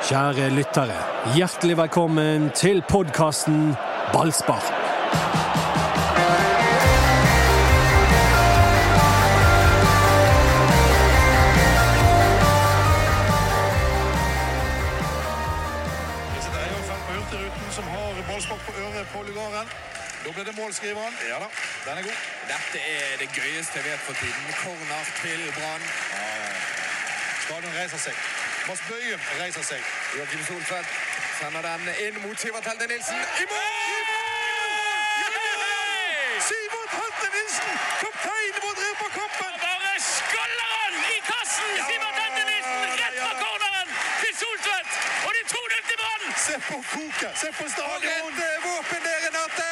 Kjære lyttere, hjertelig velkommen til podkasten Ballspark. Er. Da det målskriveren. Ja da, den er god. Dette er det gøyeste jeg vet for tiden. Corner til Brann. Stadion reiser seg. Mads Bøyum reiser seg. Joakim Soltvedt sender den inn mot Sivert Helde Nilsen. I mål! Sivert Helde Nilsen, kaptein på Drøbak-kampen! Bare skaller han i kassen! Sivert Helde Nilsen rett fra corneren til Soltvedt! Og det er 2-0 til Brann! Se på koket, se på stadion! et eh, våpen der, Renate!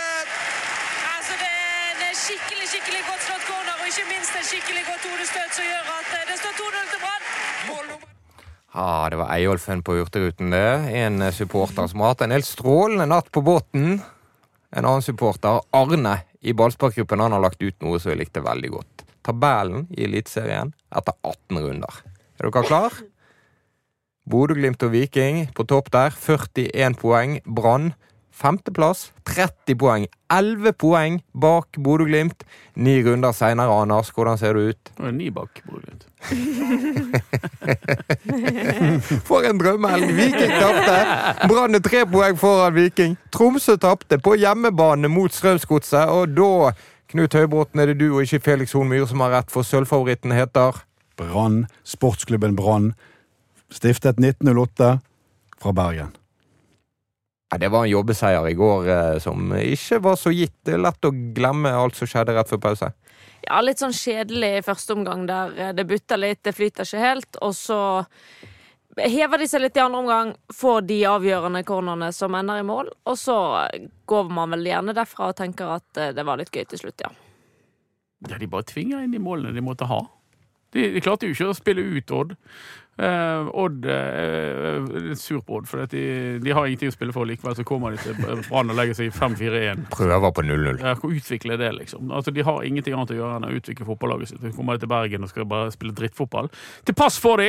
Altså det er en skikkelig skikkelig godt slått corner, og ikke minst en skikkelig godt hodestøt som gjør at eh, det står 2-0 til Brann. Ja, det var Eyolfen på Hurtigruten, det. En supporter som har hatt en helt strålende natt på båten. En annen supporter, Arne i ballsparkgruppen, han har lagt ut noe som jeg likte veldig godt. Tabellen i Eliteserien etter 18 runder. Er dere klar? Bodø-Glimt og Viking på topp der. 41 poeng. Brann femteplass. 30 poeng. 11 poeng bak Bodø-Glimt. Ni runder seinere, Anders. Hvordan ser du ut? Nå er ni bak Bodø-Glimt. For en drømmehelg! Viking tapte. Brann er tre poeng foran Viking. Tromsø tapte på hjemmebane mot Strømsgodset, og da, Knut Høybråten, er det du og ikke Felix Horn Myhre som har rett, for sølvfavoritten heter Brann, sportsklubben Brann, stiftet 1908 fra Bergen. Ja, Det var en jobbeseier i går eh, som ikke var så gitt. Det er lett å glemme alt som skjedde rett før pause. Ja, litt sånn kjedelig i første omgang der eh, det butter litt, det flyter ikke helt, og så hever de seg litt i andre omgang, får de avgjørende cornerne som ender i mål, og så går man vel gjerne derfra og tenker at eh, det var litt gøy til slutt, ja. Ja, de bare tvinger inn de målene de måtte ha. De, de klarte jo ikke å spille ut Odd. Eh, Odd eh, er sur på Odd, for de, de har ingenting å spille for likevel. Så kommer de til Brann og legger seg i 5-4-1. Prøver på 0-0. Ja, Hvor utvikler det, liksom? Altså, De har ingenting annet å gjøre enn å utvikle fotballaget sitt. Så kommer de til Bergen og skal bare spille drittfotball. Til pass får de!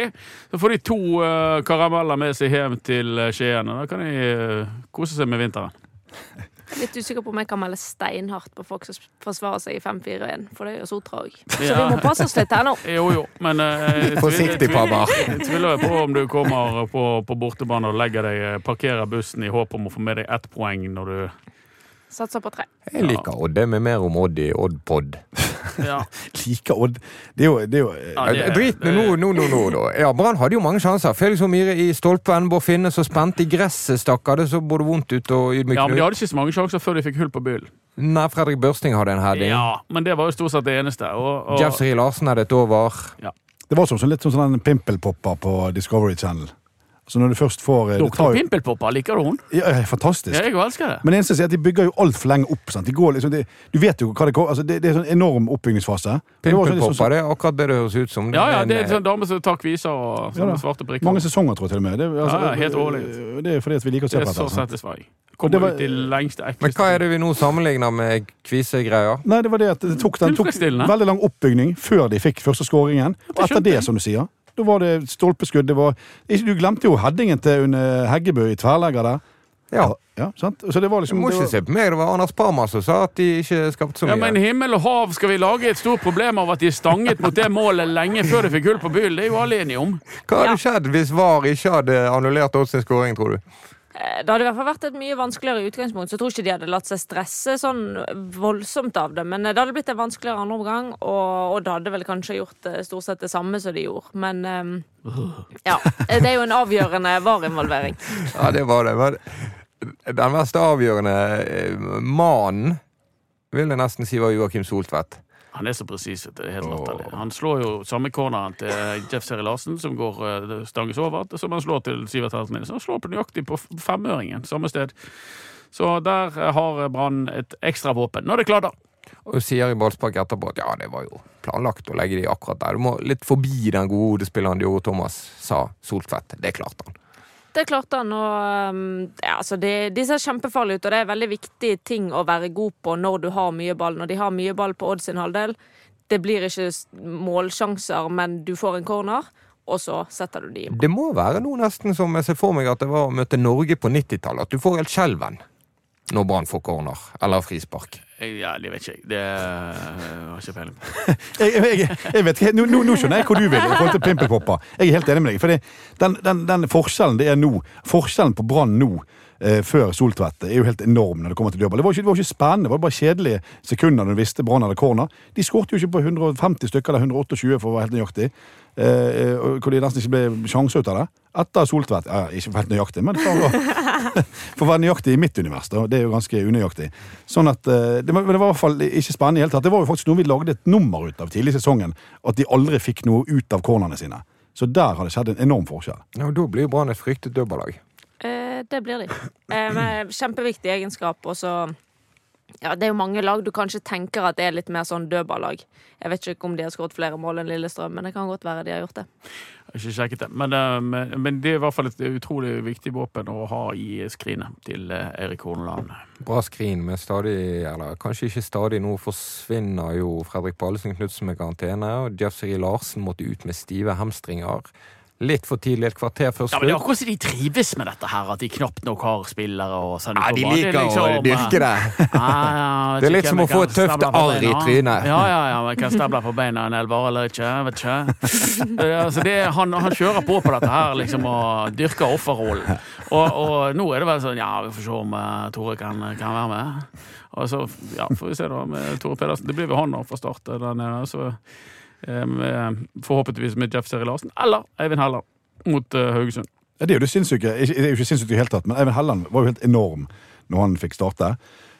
Så får de to eh, karameller med seg hjem til eh, Skien. Da kan de eh, kose seg med vinteren. Litt usikker på om jeg kan melde steinhardt på folk som forsvarer seg i 5-4-1, for det gjør Sotra òg. Så vi må passe oss litt her nå. Jo, jo, men eh, Forsiktig, jeg pappa. Jeg tviler på om du kommer på, på bortebane og legger deg, eh, parkerer bussen i håp om å få med deg ett poeng når du Satser på tre. Jeg liker Odd. Det med mer om Odd i Odd-pod. Ja. Liker Odd. Det er jo, det er jo Ja, det- Drit nå, nå, nå, nå, da. Ja, Brann hadde jo mange sjanser. Felix og Myhre i stolpen. Bård Finne så spent i gresset, stakkar. Det så både vondt ut og ja, men de hadde ikke så mange sjanser før de fikk hull på byllen. Nei, Fredrik Børsting hadde en heading. Ja, men det var jo stort sett det eneste. Og, og, Jeff Larsen hadde et over. Det var som litt som sånn en pimpelpopper på Discovery Channel. Så når du først får eh, tar Doktor Pimpelpopper, liker du hun? Ja, fantastisk. Ja, jeg elsker det. Men det eneste er at de bygger jo altfor lenge opp. Sant? De går liksom, de, du vet jo hva det går altså det, det er sånn enorm oppbyggingsfase. Det var sånn, Pimpelpopper, det er akkurat det det høres ut som. Ja, ja, det er en eh, sånn dame som tar kviser og sånne ja, svarte prikker. mange sesonger, tror jeg til og med. Det, altså, Ja, ja, helt årlig. Det er fordi at vi liker å se på dette. Det er så satisfying. Det Kommer var- ut i lengste, Men hva er det vi nå sammenligner med kvisegreier? Nei, det var det at det tok, den tok veldig lang oppbygning før de fikk første skåringen. Og etter det, som du sier, da var det stolpeskudd. Det var, du glemte jo headingen til under Heggebø i tverrlegger der. Ja. ja sant? Så det var Du liksom må ikke var, se på meg, det var Anders Parma som sa at de ikke skapte så Ja, men himmel og hav, skal vi lage et stort problem av at de stanget mot det målet lenge før de fikk hull på byllen? Det er jo alle enige om. Hva hadde skjedd hvis VAR ikke hadde annullert Odds sin skåring, tror du? Eh, Det hadde i hvert fall vært et mye vanskeligere utgangspunkt, så jeg tror ikke de hadde latt seg stresse sånn voldsomt av det. Men eh, det hadde blitt en vanskeligere andre omgang, og, og det hadde vel kanskje gjort eh, stort sett det samme som de gjorde. Men um, ja. Det er jo en avgjørende VAR-involvering. Ja, det var det. Den verste avgjørende mannen vil jeg nesten si var Joakim Soltvedt. Han er så presis det er helt latterlig. Han slår jo samme corneren til Jeff Seri Larsen, som går eh, stanges over, som han slår til Sivert Helten Nilsen. Han slår på nøyaktig på femøringen, samme sted. Så der har Brann et ekstra våpen når det kladder. Og sier i ballspark etterpå at ja, det var jo planlagt å legge de akkurat der. Du må litt forbi den gode hodespilleren Diogo Thomas, sa Soltvedt. Det klarte han. Det er klart da, nå, ja, altså de, de ser kjempefarlige ut. Og det er veldig viktig ting å være god på når du har mye ball. Når de har mye ball på Odd sin halvdel, det blir ikke målsjanser, men du får en corner. og så setter du de inn. Det må være noe nesten som jeg ser for meg at det var å møte Norge på 90-tallet. At du får helt skjelven når Brann får corner eller frispark. Ja, det vet ikke jeg. Det øh, har ikke peiling på. Jeg, jeg, jeg vet ikke, nå nå skjønner jeg hvor du vil i forhold til pimpelpopper. Jeg er helt enig med deg. For den, den, den forskjellen det er nå, forskjellen på Brann nå eh, før Soltvedt er jo helt enorm når det kommer til dødball. Det var ikke, det var ikke spennende, det var bare kjedelige sekunder når du visste Brann hadde corner. De skåret jo ikke på 150 stykker eller 128 for å være helt nøyaktig. Eh, hvor de nesten ikke ble sjanse ut av det. Etter Soltvedt ja, Ikke helt nøyaktig, men for å, for å være nøyaktig i mitt univers. Da. Det er jo ganske unøyaktig. Sånn at, eh, det, var, det var i hvert fall ikke spennende i hele tatt. Det var jo faktisk noe vi lagde et nummer ut av tidlig i sesongen. At de aldri fikk noe ut av cornerne sine. Så der har det skjedd en enorm forskjell. Ja, og Da blir Brann et fryktet dødballag. Eh, det blir de. Eh, kjempeviktig egenskap. Og så ja, Det er jo mange lag du kanskje tenker at det er litt mer sånn dødballag. Jeg vet ikke om de har skåret flere mål enn Lillestrøm, men det kan godt være de har gjort det. Jeg har ikke sjekket det. Men, øh, men, men det er i hvert fall et utrolig viktig våpen å ha i skrinet til Eirik Horneland. Bra skrin, men stadig, eller kanskje ikke stadig, nå forsvinner jo Fredrik Pallesen Knutsen med karantene, og Jeff Siri Larsen måtte ut med stive hamstringer. Litt for tidlig, et kvarter før Ja, men Det er akkurat som de trives med dette her, at de knapt nok har spillere. og sånn. Ja, de Det liksom, liker å dyrke det. Ja, ja, Det er litt som å få et tøft arr i trynet. Ja, ja, ja, men kan stable på beina en elver eller ikke? Jeg vet ikke. Eh, Altså, det, han, han kjører på på dette her, liksom, og dyrker offerrollen. Og, og nå er det vel sånn Ja, vi får se om uh, Tore kan, kan være med. Og så ja, får vi se da med Tore Pedersen. Det blir vel han da fra start der nede. Så eh, forhåpentligvis med Jeff Seri Larsen eller Eivind Helland mot eh, Haugesund. Ja, det er jo det sinnssyke. Det er jo ikke sinnssykt i det hele tatt, men Eivind Helland var jo helt enorm når han fikk starte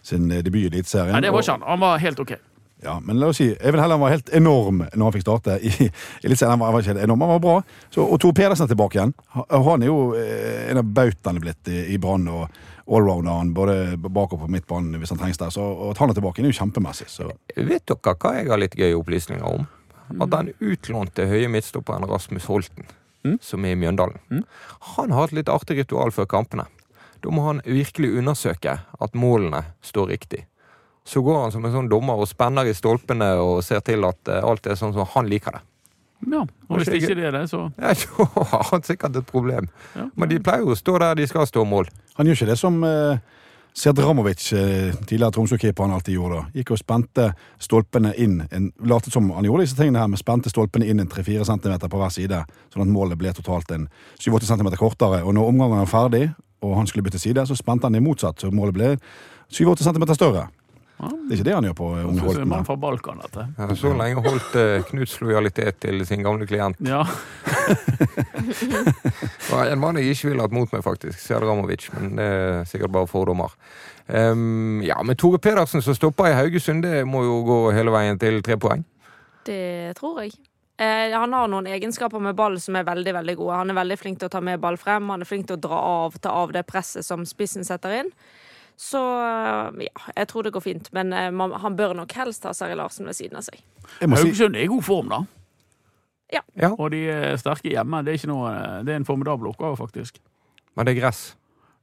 sin eh, debut i Eliteserien. Nei, det var ikke han. Han var helt OK. Ja, men la oss si, Eivind Helland var helt enorm når han fikk starte i Eliteserien. Han var, han var ikke helt enorm, han var bra. Så, og Tor Pedersen er tilbake igjen. Han er jo eh, en av bautaene blitt i, i Brann. og Allrounderen både bak og på midtbanen hvis han trengs der. Så og at han er tilbake, er jo kjempemessig. Så. Vet dere hva jeg har litt gøy opplysninger om? At den utlånte høye midtstopperen Rasmus Holten, som er i Mjøndalen, han har et litt artig ritual før kampene. Da må han virkelig undersøke at målene står riktig. Så går han som en sånn dommer og spenner i stolpene og ser til at eh, alt er sånn som han liker det. Ja, og hvis ikke det er det, så Ja, så har han sikkert et problem. ja. Men de pleier jo å stå der de skal stå mål. Han gjør ikke det som eh, Sedramovic, eh, tidligere Tromsø-keeper, han alltid gjorde. Gikk og spente stolpene inn, en, latet som han gjorde disse tingene her, men spente stolpene inn en 3-4 cm på hver side, sånn at målet ble totalt en 7-8 cm kortere. Og når omgangen var ferdig, og han skulle bytte side, så spente han det motsatt, så målet ble 7-8 cm større. Det er ikke det han gjør på eh, Unge Holten. man Holten. fra Balkan, dette. Ja, Så lenge holdt eh, Knuts lojalitet til sin gamle klient. Ja. En mann jeg ikke ville hatt mot meg, faktisk. Sedramovic. Men det er sikkert bare fordommer. Um, ja, men Tore Pedersen som stopper i Haugesund, det må jo gå hele veien til tre poeng. Det tror jeg. Eh, han har noen egenskaper med ball som er veldig veldig gode. Han er veldig flink til å ta med ball frem. Han er flink til å dra av, ta av det presset som spissen setter inn. Så eh, ja, jeg tror det går fint. Men eh, man, han bør nok helst ha Seri Larsen ved siden av seg. Si, Haugesund er i god form, da. Ja. Ja. Og de er sterke hjemme. Det er, ikke noe, det er en formidabel oppgave, faktisk. Men det er gress.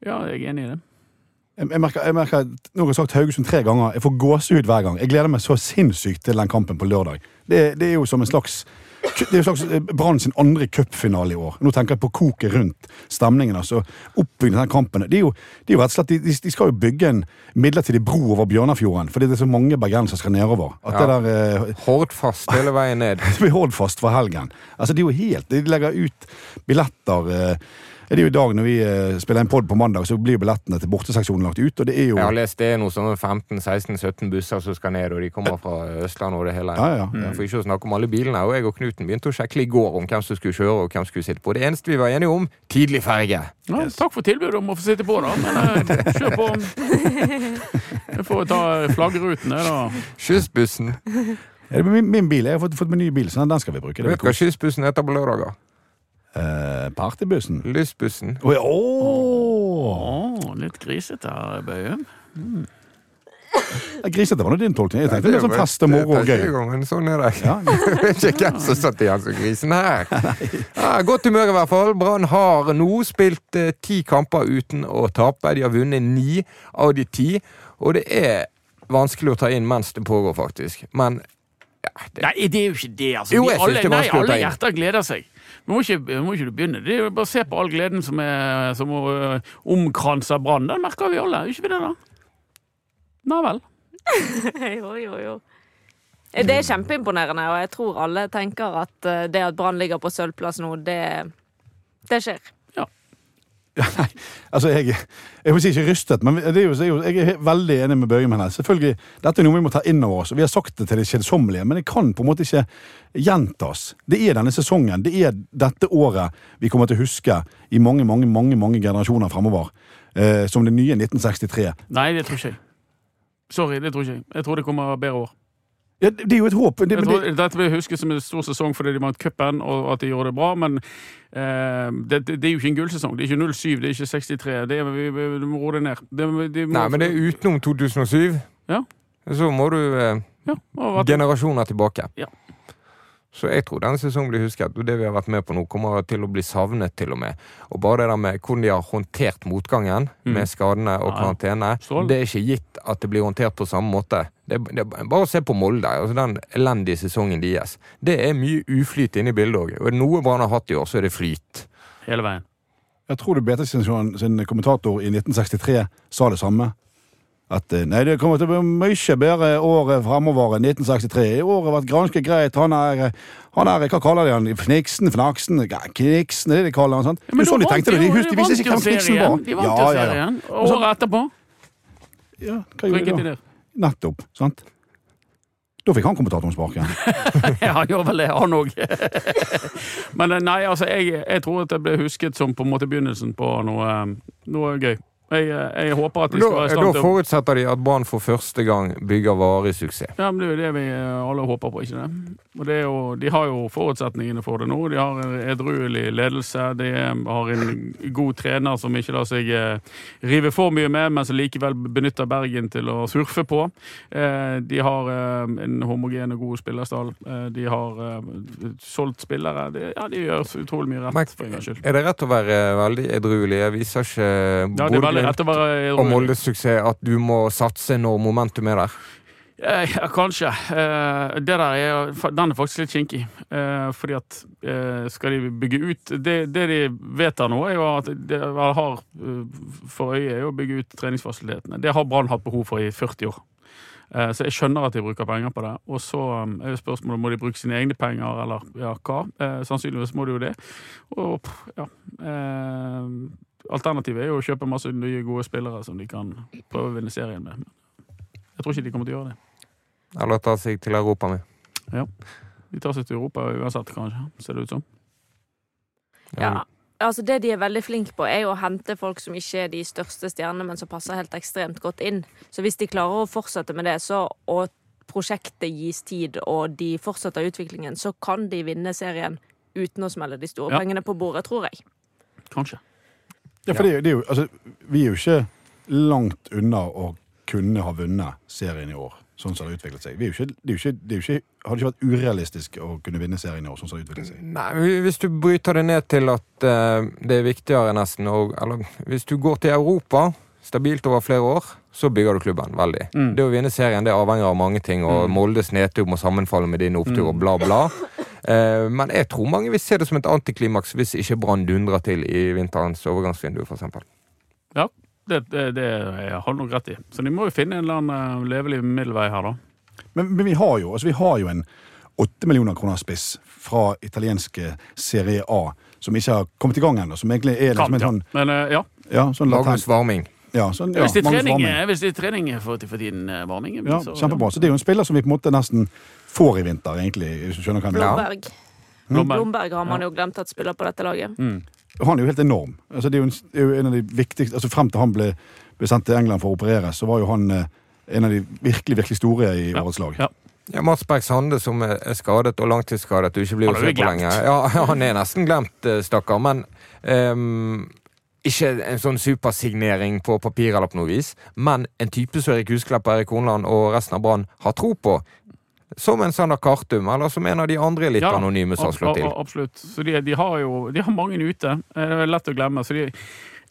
Ja, jeg er enig i det. jeg, jeg merker, jeg merker Nå har jeg sagt Haugesund tre ganger. Jeg får gåsehud hver gang. Jeg gleder meg så sinnssykt til den kampen på lørdag. Det, det er jo som en slags det er jo slags eh, Brann sin andre cupfinale i år. Nå tenker jeg på koket rundt stemningen. altså Oppbyggingen av kampen. Det er jo, det er jo rett og slett, de, de skal jo bygge en midlertidig bro over Bjørnafjorden, fordi det er så mange bergensere skal nedover. At Ja. det der eh, Hordfast hele veien ned. det blir Hordfast for helgen. Altså, det er jo helt, De legger ut billetter eh, Det er jo i dag når vi eh, spiller en pod på mandag, så blir billettene til borteseksjonen lagt ut. og det er jo... Jeg har lest det er noe sånn 15-16-17 busser som skal ned, og de kommer fra Østlandet og det hele. Ja, ja, ja. For ikke å snakke om alle bilene. Og jeg og Knuten begynte å sjekke i går om hvem som skulle kjøre og hvem som skulle sitte på. Det eneste vi var enige om, tidlig ferge. Ja, Takk for tilbudet om å få sitte på, da. Men eh, kjør på. Jeg får ta flaggrutene, da. Skyssbussen. Det min, min bil, Jeg har fått, fått meg ny bil, så den skal vi bruke. Det Vet du hva skyssbussen heter på lørdager? Eh, partybussen. Lystbussen. Oi, åh! oh, litt grisete her, Bøye. Ja, Grisete var nå din tolkning. Jeg tenkte det var sånn fest og moro og Det gøy. første gang, men sånn er det. Ja, ikke hvem som satt i hans og grisen her. Ja, godt humør i hvert fall. Brann har nå spilt eh, ti kamper uten å tape. De har vunnet ni av de ti. Og det er vanskelig å ta inn mens det pågår, faktisk. Men det, Nei, det er jo ikke det, altså. Jo, jeg alle, det nei, alle hjerter gleder seg. Nå må ikke, må ikke du begynne? Det er jo bare å se på all gleden som, er, som øh, omkranser Brann. Den merker vi alle, ikke vi det, da? Nei vel. jo, jo, jo. Det er kjempeimponerende, og jeg tror alle tenker at eh, det at Brann ligger på sølvplass nå, det, det skjer. Nei, altså jeg, jeg vil si ikke rystet, men er er jo, jeg er veldig enig med Børge. Selvfølgelig, Dette er noe vi må ta inn over oss. Vi har sagt det til det kjedsommelige, men det kan på en måte ikke gjentas. Det er denne sesongen, det er dette året vi kommer til å huske i mange mange, mange, mange generasjoner fremover. Eh, som det nye 1963. Nei, det tror ikke jeg. Sorry, det tror ikke jeg. Jeg tror det kommer bedre år. Ja, det det er jo et håp. Det, Jeg tror, det, dette blir husket som en stor sesong fordi de vant cupen og at de gjorde det bra, men eh, det, det, det er jo ikke en gullsesong. Det er ikke 07, det er ikke 63. Det er, vi, vi, du må roe deg ned. Det, de må, Nei, men det er utenom 2007. Ja. Så må du eh, ja, generasjoner tilbake. Ja. Så jeg tror denne sesongen blir husket, og det vi har vært med på nå, kommer til å bli savnet, til og med. Og bare det der med hvordan de har håndtert motgangen med skadene og Mm. Karantene, det er ikke gitt at det blir håndtert på samme måte. Det, det bare se på Molde, altså den elendige sesongen deres. Det er mye uflyt inne i bildet òg. Og er det noe Brann har hatt i år, så er det flyt. hele veien. jeg tror du BT sin kommentator i 1963 sa det samme. At eh, nei, det kommer til å bli mye bedre året framover fremover enn 1963. I år har vært ganske greit. Han er, han er hva kaller de han? Fniksen? Fnaksen? Kniksen, det er det de kaller han. sant? Men sånn de tenkte det. de, De, de visste ikke hvem Kniksen var. De vant jo serien. Og året etterpå Ja, hva gjorde de de da? Nettopp. sant? Da fikk han kommentatoren sparken. Ja, han gjør vel det, han òg. Men eh, nei, altså, jeg, jeg tror at det ble husket som på en måte begynnelsen på noe, eh, noe gøy. Jeg, eh, jeg håper at de skal være i stand til å forutsetter de at Brann for første gang bygger varig suksess. Ja, men Det er jo det vi eh, alle håper på, ikke det? Og det jo, De har jo forutsetningene for det nå. De har en edruelig ledelse. De har en god trener som ikke lar seg eh, rive for mye med, men som likevel benytter Bergen til å surfe på. Eh, de har eh, en homogen og god spillerstall. Eh, de har eh, solgt spillere. De, ja, de gjør utrolig mye rett, for en gangs skyld. er det rett å være veldig edruelig? Jeg viser ikke Ja, være og. Moldes suksess at du må satse når momentum er der. Eh, Ja, kanskje. Eh, Det der er, den er faktisk litt kinkig. Eh, Fordi at eh, skal de bygge ut Det, det de vedtar nå, er jo at det har eh, for øye er å bygge ut treningsfasilitetene. Det har Brann hatt behov for i 40 år. Eh, Så jeg skjønner at de bruker penger på det. Og så eh, er jo spørsmålet må de bruke sine egne penger, eller ja, hva. Sannsynligvis må de jo det. Og ja Alternativet er jo å kjøpe masse nye, gode spillere som de kan prøve å vinne serien med. Jeg tror ikke de kommer til å gjøre det. Eller ta seg til Europa med. De tar seg til Europa uansett, kanskje, ser det ut som. Ja. Altså Det de er veldig flinke på, er jo å hente folk som ikke er de største stjernene, men som passer helt ekstremt godt inn. Så hvis de klarer å fortsette med det, så, og prosjektet gis tid, og de fortsetter utviklingen, så kan de vinne serien uten å smelle de store Ja. pengene på bordet, tror jeg. Kanskje. Ja, for det, det er jo, altså, vi er jo ikke langt unna å kunne ha vunnet serien i år, sånn som det har utviklet seg. Vi er jo ikke, det, er jo ikke, det er jo ikke, hadde ikke vært urealistisk å kunne vinne serien i år, sånn som det har utviklet seg. Nei, Hvis du bryter det ned til at uh, det er viktigere nesten å Eller hvis du går til Europa stabilt over flere år, så bygger du klubben veldig. Mm. Det å vinne serien det avhenger av mange ting, og Moldes nedtur må sammenfalle med din opptur, og bla, bla. Eh, men jeg tror mange vil se det som et antiklimaks hvis ikke Brann dundrer til i vinterens overgangsvindu, f.eks. Ja, det, det, det jeg har nok rett i. Så de må jo finne en eller annen eh, levelig middelvei her, da. Men, men vi har jo, altså vi har jo en 8 millioner kroner spiss fra italienske Serie A, som ikke har kommet i gang ennå, som egentlig er liksom en sånn, Men eh, ja. ja, sånn Magnus. Varming. Ja, sånn, ja, Hvis det er trening, hvis det er trening for, for eh, Varming Ja, så- kjempebra. Så det er jo en spiller som vi på en måte nesten får i vinter, egentlig, du skjønner hva jeg. Blomberg. Blomberg. Blomberg har man jo glemt at spiller på dette laget. Han er jo helt enorm. Altså, det, er jo en, er jo en av de viktigste altså Frem til han ble, ble sendt til England for å operere, så var jo han eh, en av de virkelig virkelig store i Ja. årets lag. Ja. Ja, Mats Berg Sande som er skadet og langtidsskadet og ikke blir Han å er se på glemt. lenger. Ja, han er nesten glemt, eh, stakkar. Men um, ikke en sånn supersignering på papir eller på noe vis, men en type som Erik Husklepp, Erik Hornland og resten av Brann har tro på. Som en Sander Kartum, eller som en av de andre litt Ja, anonyme som har slått til. Absolutt. Så de, de har jo de har mange ute. Eh, Det er lett å glemme. Så de,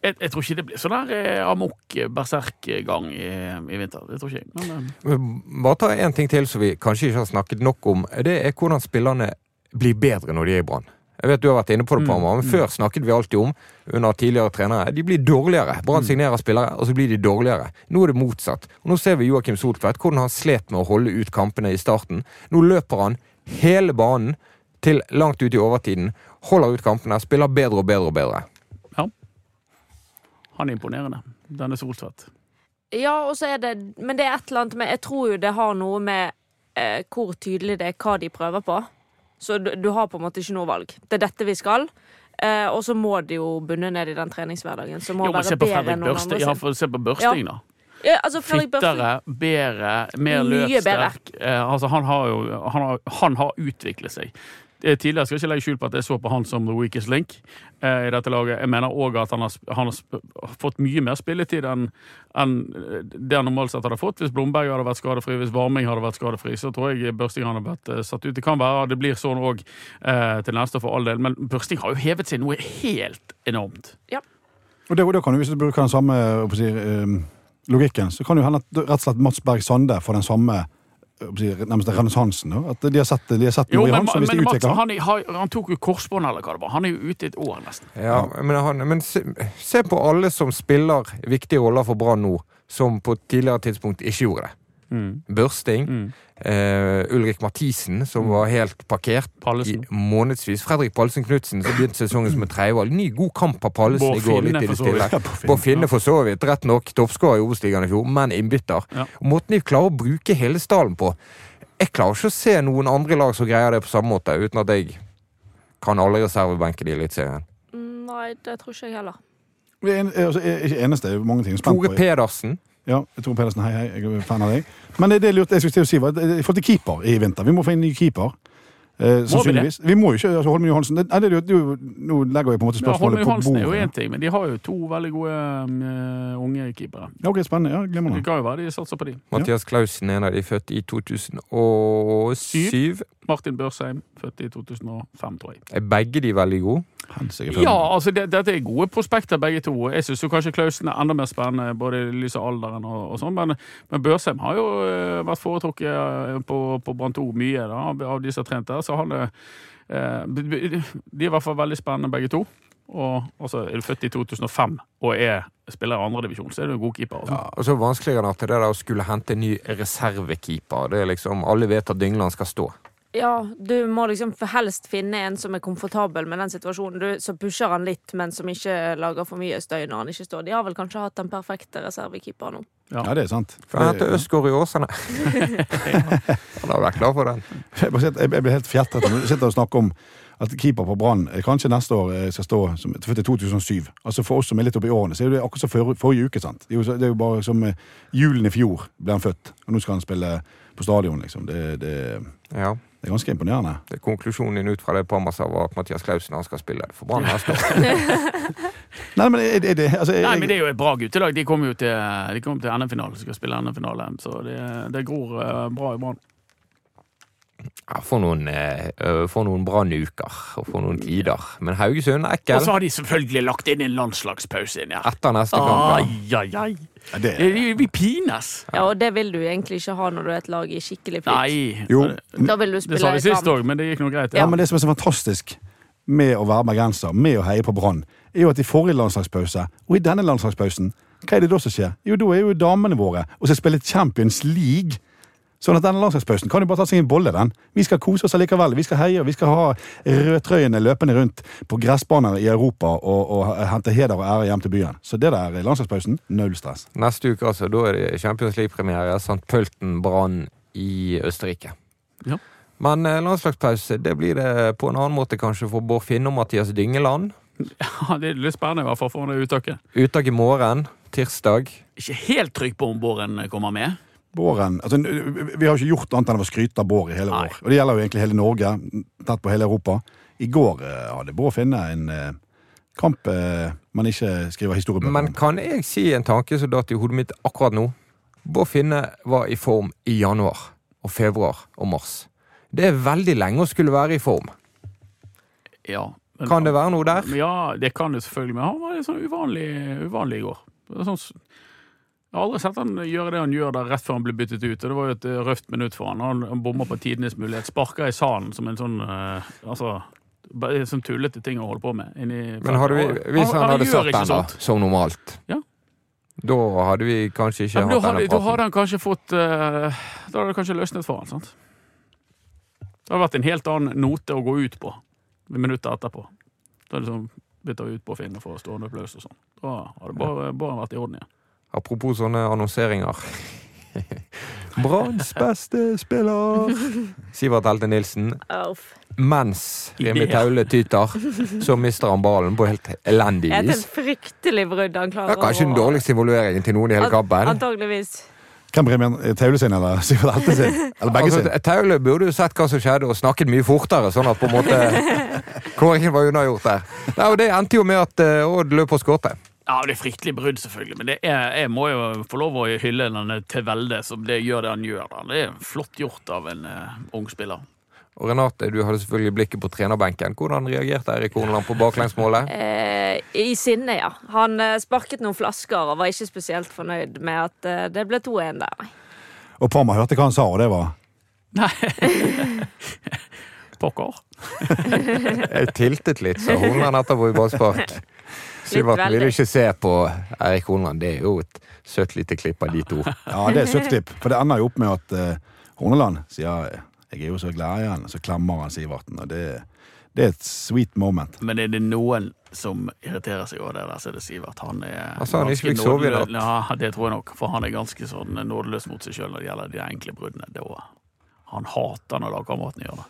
Jeg, jeg tror ikke det blir sånn der eh, amok eh, berserk-gang i, i vinter. Det tror ikke jeg. Men, eh, Bare ta en ting til som vi kanskje ikke har snakket nok om. Det er hvordan spillerne blir bedre når de er i Brann. Jeg vet du har vært inne på det, Parma, men Før snakket vi alltid om under tidligere trenere. De blir dårligere. Brann signerer spillere, og så blir de dårligere. Nå er det motsatt. Og Nå ser vi Joakim Soltvedt, hvordan han slet med å holde ut kampene i starten. Nå løper han hele banen til langt ut i overtiden. Holder ut kampene, spiller bedre og bedre og bedre. Ja. han er imponerende. Denne Soltvedt. Ja, og så er det Men det er et eller annet med Jeg tror jo det har noe med eh, hvor tydelig det er hva de prøver på. Så du, du har på en måte ikke noe valg. Det er dette vi skal. Eh, og så må de jo bunne ned i den treningshverdagen som må Jo, være bedre enn noen andre Ja, sin. for se på Børsting, da. Ja, altså, Fittere, bedre, mer løst. Eh, altså, han har jo han har, han har utviklet seg. Eh, Tidligere skal jeg ikke legge skjul på at jeg så på han som the weakest link eh, i dette laget. Jeg mener òg at han har, han har fått mye mer spilletid enn enn det han normalt sett hadde fått. Hvis Blomberg hadde vært skadefri, hvis Varming hadde vært skadefri, så tror jeg Børsting hadde vært eh, satt ut. Det kan være det blir sånn òg eh, til neste for all del, men Børsting har jo hevet seg noe helt enormt. Ja. og da kan du, Hvis du bruker den samme si, eh, logikken, så kan det jo hende at rett og slett Mats Berg Sande får den samme nærmest renessansen. At de har sett, de har sett Jo, noe i men, han som hvis de utvikler han. han, han tok jo korsbånd, eller hva det var. Han er jo ute i et år, nesten. Ja, men, han, men se, se på alle som spiller viktige roller for Brann nå, som på et tidligere tidspunkt ikke gjorde det. Børsting. Mm. Uh, Ulrik Mathisen, som var helt parkert i månedsvis. Fredrik Pallesen Knutsen, som begynte sesongen som en tredjevalg. Ny, god kamp av Pallesen Bård i går. litt i det stille. På Bård Finne for så vidt. Rett nok toppskårer i Obos-ligaen i fjor, men innbytter. Ja. Og Måten de klarer å bruke hele stallen på Jeg klarer ikke å se noen andre lag som greier det på samme måte, uten at jeg kan alle reservebenkene i Eliteserien. Mm, Nei, det tror ikke jeg heller. Vi er en- altså, er ikke eneste, det er mange ting spent Tore. Pedersen. Ja, Tore Pedersen, hei, hei, jeg er fan av deg. Men det, det lurt, lurte jeg skulle til å si var i forhold til keeper i vinter. Vi må få inn ny keeper. Eh, sannsynligvis. Vi må jo ikke altså Holmen Johansen det, det, det, Nå legger jeg på en måte spørsmålet Ja, bordet. Holmen Johansen er jo én ting, men de har jo to veldig gode eh, unge keepere. Ja, ok, Spennende. ja, Glimrende. Det kan jo være de satser på de. Mathias Klausen, en av de født i 2007. Martin Børsheim, født i 2005, tror jeg. Er begge de veldig gode? Ja, altså det, dette er gode prospekter, begge to. Jeg syns kanskje Klausen er enda mer spennende, både i lys av alderen og, og sånn, men, men Børsheim har jo eh, vært foretrukket eh, på, på Brann 2 mye da, av, de som har trent der, så han er eh, De er i hvert fall veldig spennende, begge to. Og altså, er du født i 2005 og er spiller i andredivisjon, så er du en god keeper. Altså. Og så vanskeligere enn at det der å skulle hente en ny reservekeeper. Det er liksom, Alle vet at Dyngland skal stå. Ja, du må liksom for helst finne en som er komfortabel med den situasjonen. Du, så pusher han litt, men som ikke lager for mye støy når han ikke står. De har vel kanskje hatt den perfekte reservekeeperen nå. Ja, det er sant. For han heter Østgård i Åsane. Han har vært klar for den. Jeg blir helt fjertet når du sitter og snakker om at keeper på Brann eh, kanskje neste år eh, skal stå som til 2007. Altså For oss som er litt oppe i årene, så er det akkurat som forrige, forrige uke. sant? Det er, jo, det er jo bare som eh, julen i fjor ble han født, og nå skal han spille på stadion. liksom. Det, det, Ja, det er ganske imponerende. det er Konklusjonen din ut fra det Parma sa, var at Mathias Klausen han skal spille for Brann neste år. Nei, men er, er det altså, er, Nei, men Det er jo et bra guttelag. De kommer jo til, de kommer til NM-finalen, skal spille NM-finale. Så det, det gror eh, bra i Brann. Ja, for noen, eh, øh, for noen brannuker og for noen tider. Men Haugesund er Og så har de selvfølgelig lagt inn en landslagspause inn ja. etter neste kamp. Ai, ai, ai. Ja, det, Vi vi pines. Ja, og det vil du egentlig ikke ha når du er et lag i skikkelig flyt. Nei. Jo. Da vil du spille Det sa vi sist òg, men det gikk nå greit. ja, men det som er så fantastisk med å være bergenser, med å heie på Brann, er jo at i forrige landslagspause, og i denne landslagspausen, hva er det da som skjer? Jo, da er jo damene våre og skal spille Champions League. Sånn at denne landslagspausen kan jo bare ta seg en bolle, den. Vi skal kose oss allikevel. Vi skal heie, og vi skal ha rødtrøyene løpende rundt på gressbaner i Europa og, og hente heder og ære hjem til byen. Så det der landslagspausen, null stress. Neste uke, altså. Da er det Champions League-premiere. St. Pølten Brann i Østerrike. Ja. Men eh, landslagspause det blir det på en annen måte kanskje for Bård Finne og Mathias Dyngeland. Ja, det er litt spennende i hvert fall for det uttaket. Uttak i morgen, tirsdag. Ikke helt trygg på om Båren kommer med. Båren, altså, Vi har ikke gjort annet enn å skryte av Bård i hele Nei. år. Og det gjelder jo egentlig hele Norge, tett på hele Europa. I går hadde hadde Bård Finne en eh, kamp eh, man ikke skriver historiebøker Men kan jeg si en tanke som datt i hodet mitt akkurat nå? Bård Finne var i form i januar og februar og mars. Det er veldig lenge å skulle være i form. Ja, Men- Kan det være noe der? Ja, det kan det selvfølgelig, men han var litt sånn uvanlig, uvanlig i går. Sånn, jeg har aldri sett han gjøre det han gjør der rett før han ble byttet ut. og Det var jo et eh, røft minutt for han. Han, han bomma på tidenes mulighet. Sparka i salen som en sånn uh, Altså Som tullete ting å holde på med. Men hadde vi, hvis han, hadde gjør satt den da, som normalt, Ja. da hadde vi kanskje ikke Ja, hatt hadde, denne da hadde han kanskje fått uh, Da hadde det kanskje løsnet for han, sant? Det hadde vært en helt annen note å gå ut på minutter etterpå. Da hadde liksom bytta ut på Finn for stående applaus og sånn. Da hadde bare, bare vært i orden igjen. Apropos sånne annonseringer. Branns beste spiller! Sivert Helte Nilsen. Mens Remi. Taule tyter, så mister han ballen på helt elendig vis. et fryktelig brudd han Det klarer er kanskje den dårligste involveringen til noen i hele kampen. Antageligvis. Hvem premien? Taule sin eller Sivert Helte sin? Eller begge Altså, sin? Taule burde jo sett hva som skjedde, og snakket mye fortere, sånn at på en måte kåringen var unnagjort der. Nei, og det endte jo med at eh, Odd løp og skårte. Ja, det er fryktelig brudd, selvfølgelig. Men det er, jeg må jo få lov å hylle denne til velde som det gjør det han gjør. Da. Det er flott gjort av en uh, ung spiller. Og Renate, du hadde selvfølgelig blikket på trenerbenken. Hvordan reagerte Eirik Horneland på baklengsmålet? Eh, I sinne, ja. Han eh, sparket noen flasker og var ikke spesielt fornøyd med at det ble 2-1 der. nei. Og Parma hørte hva han sa, og det var Nei. Pokker. Jeg tiltet litt, sa Horneland etterpå i ballspark. Sivert vil ville ikke se på Eirik Horneland. Det er jo et søtt lite klipp av de to. Ja, det er et søtt klipp. For det ender jo opp med at uh, Horneland sier jeg er jo så glad i han, så klemmer han Sivarten. Og det, det er et sweet moment. Men er det noen som irriterer seg over det der, så er det Sivert. Han er altså, han ikke ganske fikk sove i nådeløs- natt. Ja, det tror jeg nok. For han er ganske sånn nådeløs mot seg sjøl når det gjelder de enkle bruddene. Han hater når lagkameratene gjør det.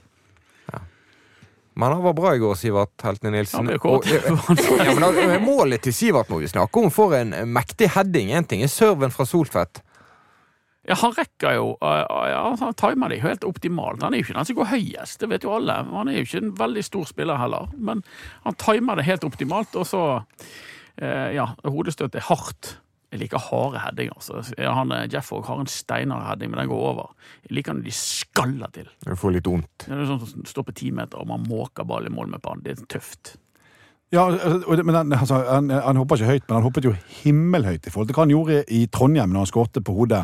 Men han var bra i går, Sivert Heltene Nilsen. Han ble kåt. Og- ja, men målet til Sivert må vi snakke om. For en mektig heading. En ting er serven fra Soltvedt. Ja, han rekker jo uh, ja, Han timer det helt optimalt. Han er jo ikke den som går høyest, det vet jo alle. Han er jo ikke en veldig stor spiller heller, men han timer det helt optimalt, og så Ja, hodestøtet er hardt. Jeg liker harde headinger. Altså. han, eh, Jeff også har en steinhard heading, men den går over. Jeg liker når de skaller til. Du får litt vondt. Det er sånn som står på ti meter, og man måker ball i mål med pannen. Det er tøft. Ja, men han, altså, han, han hopper ikke høyt, men han hoppet jo himmelhøyt i forhold til hva han gjorde i Trondheim når han skårte på hodet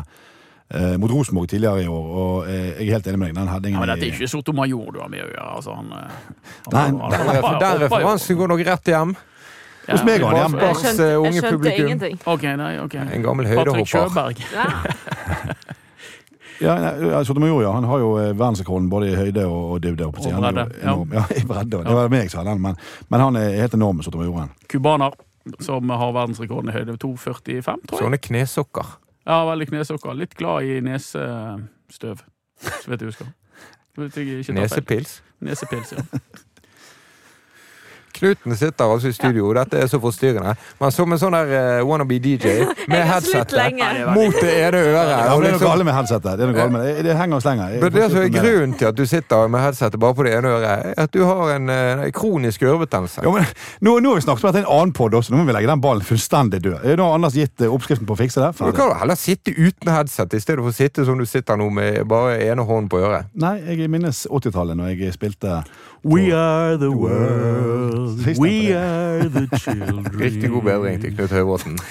eh, mot Rosenborg tidligere i år. Og eh, jeg er helt enig med deg. Den Ja, men dette er ikke Soto Major du har med å gjøre. Altså, han, han, han, Nei, han- han, han- han, han- han, hopper jo. referansen går nok rett hjem. Ja, Hos meg går han Bars, eh, jeg skjønte publikum. ingenting. Ok, nei, ok. En gammel Patrick høydehopper. Sjøberg. Ja. Ja, nei, ja, Sotomayor, ja. Han har jo eh, verdensrekorden både i høyde og, og dybde. Og bredde, ja. enorm. Ja, i bredde. Det var meg som den, men, men han er helt enorm, Sotomayor. Kubaner som har verdensrekorden i høyde 2,45, tror jeg. Sånne knesokker. Ja, veldig knesokker. Litt glad i nesestøv, så vet du husker. Jeg ikke. Nesepils. Nesepils, ja. Knuten sitter altså i studio, dette er så forstyrrende. Men som en sånn der uh, wannabe DJ med headsetet mot det ene øret. Ja, det er noe liksom- galt med headsetet. Det, er med det. det henger oss lenger. Jeg det som er det. grunnen til at du sitter med headsetet bare på det ene øret, er at du har en eh, kronisk ørebetennelse. Ja, men, nå, nå har vi snakket om at det er en annen podd også. Nå må vi legge den ballen fullstendig død. Nå har Anders gitt eh, oppskriften på å fikse det. Du kan jo heller sitte uten headset i stedet for å sitte som du sitter nå med bare ene hånden på øret. Nei, jeg minnes 80-tallet når jeg spilte We are the world. We are the children. Riktig god bedring til Knut Høybråten.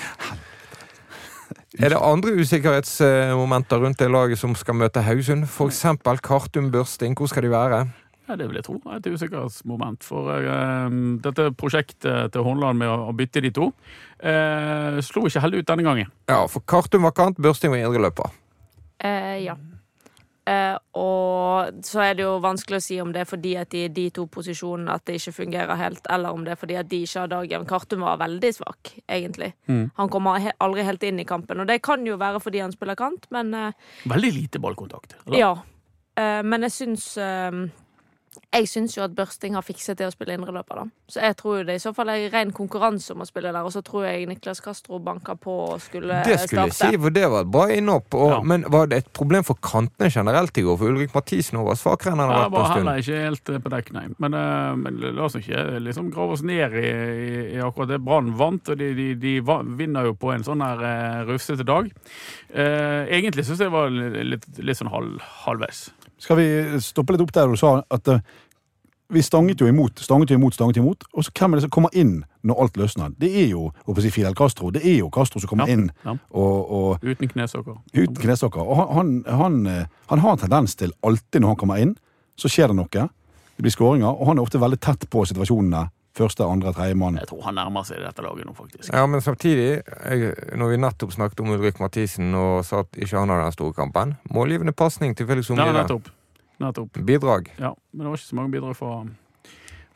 Er det andre usikkerhetsmomenter rundt det laget som skal møte Haugesund? F.eks. Kartum Børsting. Hvor skal de være? Ja, det vil jeg tro. Et usikkerhetsmoment. For uh, dette prosjektet til Håndland med å, å bytte de to uh, slo ikke heldig ut denne gangen. Ja, for Kartum var kant, Børsting var indreløper. Uh, ja. Eh, og så er det jo vanskelig å si om det er fordi at de, de to posisjonene at det ikke fungerer helt, eller om det er fordi at de ikke har dagen. Kartum var veldig svak, egentlig. Han kommer he aldri helt inn i kampen, og det kan jo være fordi han spiller kant, men eh, Veldig lite ballkontakt. eller? ja. Eh, men jeg syns Jeg syns jo at Børsting har fikset det å spille indreløper, da. Så jeg tror jo det i så fall er ren konkurranse om å spille der, og så tror jeg Niklas Castro banka på og skulle, starte. Det skulle jeg si, for det var et bra innhopp. Ja. Men var det et problem for kantene generelt i går? For Ulrik Mathisen var svakere enn han har Ja, vært var en stund. heller ikke helt eh, på dekk, nei. Men, eh, men la oss ikke liksom grave oss ned i, i, i akkurat det. Brann vant, og de, de, de vinner jo på en sånn her uh, rufsete dag. Eh, egentlig syns jeg det var litt, litt sånn halv, halvveis. Skal vi stoppe litt opp der du sa at eh, vi stanget jo imot, stanget jo imot, stanget imot. Og så hvem er det som kommer inn når alt løsner? Det er jo si Fidel Castro. Det er jo Castro som kommer Ja, inn ja. og, og Uten knesokker. uten knesokker. Og han, han, han, eh, han har en tendens til alltid når han kommer inn, så skjer det noe. Det blir skåringer, og han er ofte veldig tett på situasjonene. Første, andre, tredje mann. Jeg tror han nærmer seg dette laget nå, faktisk. Ja, men samtidig, jeg, når vi nettopp snakket om Ulrik Mathisen og sa at ikke han hadde den store kampen Målgivende pasning til Felix Ja, nettopp. nettopp. Bidrag. Ja, men det var ikke så mange bidrag fra,